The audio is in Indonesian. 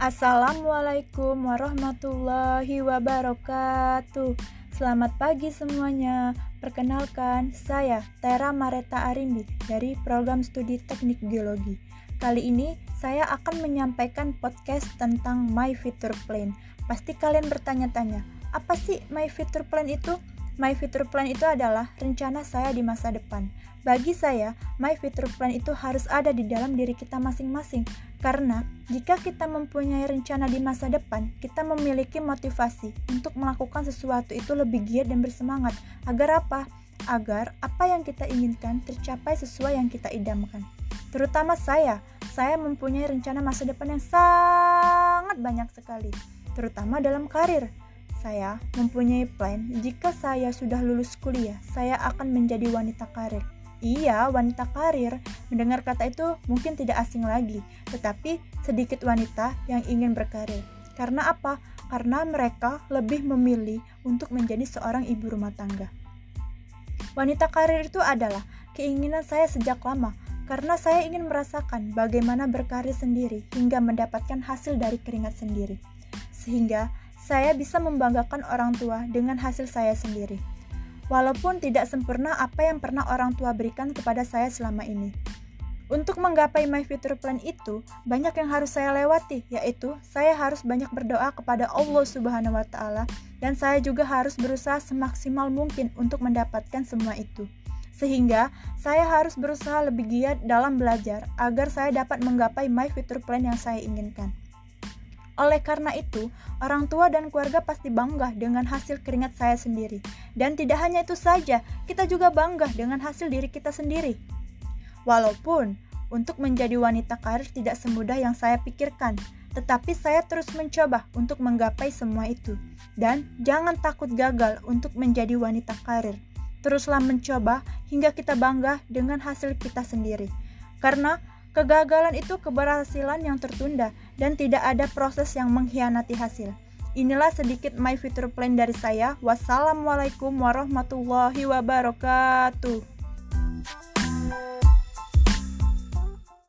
Assalamualaikum warahmatullahi wabarakatuh. Selamat pagi semuanya. Perkenalkan, saya Tera Mareta Arimbi dari program studi Teknik Geologi. Kali ini saya akan menyampaikan podcast tentang My Future Plan. Pasti kalian bertanya-tanya, apa sih My Future Plan itu? My Future Plan itu adalah rencana saya di masa depan. Bagi saya, My Future Plan itu harus ada di dalam diri kita masing-masing. Karena jika kita mempunyai rencana di masa depan, kita memiliki motivasi untuk melakukan sesuatu itu lebih giat dan bersemangat. Agar apa? Agar apa yang kita inginkan tercapai sesuai yang kita idamkan. Terutama saya, saya mempunyai rencana masa depan yang sangat banyak sekali, terutama dalam karir saya mempunyai plan jika saya sudah lulus kuliah, saya akan menjadi wanita karir. Iya, wanita karir. Mendengar kata itu mungkin tidak asing lagi, tetapi sedikit wanita yang ingin berkarir. Karena apa? Karena mereka lebih memilih untuk menjadi seorang ibu rumah tangga. Wanita karir itu adalah keinginan saya sejak lama, karena saya ingin merasakan bagaimana berkarir sendiri hingga mendapatkan hasil dari keringat sendiri. Sehingga saya bisa membanggakan orang tua dengan hasil saya sendiri. Walaupun tidak sempurna apa yang pernah orang tua berikan kepada saya selama ini. Untuk menggapai my future plan itu, banyak yang harus saya lewati, yaitu saya harus banyak berdoa kepada Allah Subhanahu wa taala dan saya juga harus berusaha semaksimal mungkin untuk mendapatkan semua itu. Sehingga saya harus berusaha lebih giat dalam belajar agar saya dapat menggapai my future plan yang saya inginkan. Oleh karena itu, orang tua dan keluarga pasti bangga dengan hasil keringat saya sendiri. Dan tidak hanya itu saja, kita juga bangga dengan hasil diri kita sendiri. Walaupun untuk menjadi wanita karir tidak semudah yang saya pikirkan, tetapi saya terus mencoba untuk menggapai semua itu. Dan jangan takut gagal untuk menjadi wanita karir. Teruslah mencoba hingga kita bangga dengan hasil kita sendiri. Karena Kegagalan itu keberhasilan yang tertunda dan tidak ada proses yang mengkhianati hasil. Inilah sedikit my future plan dari saya. Wassalamualaikum warahmatullahi wabarakatuh.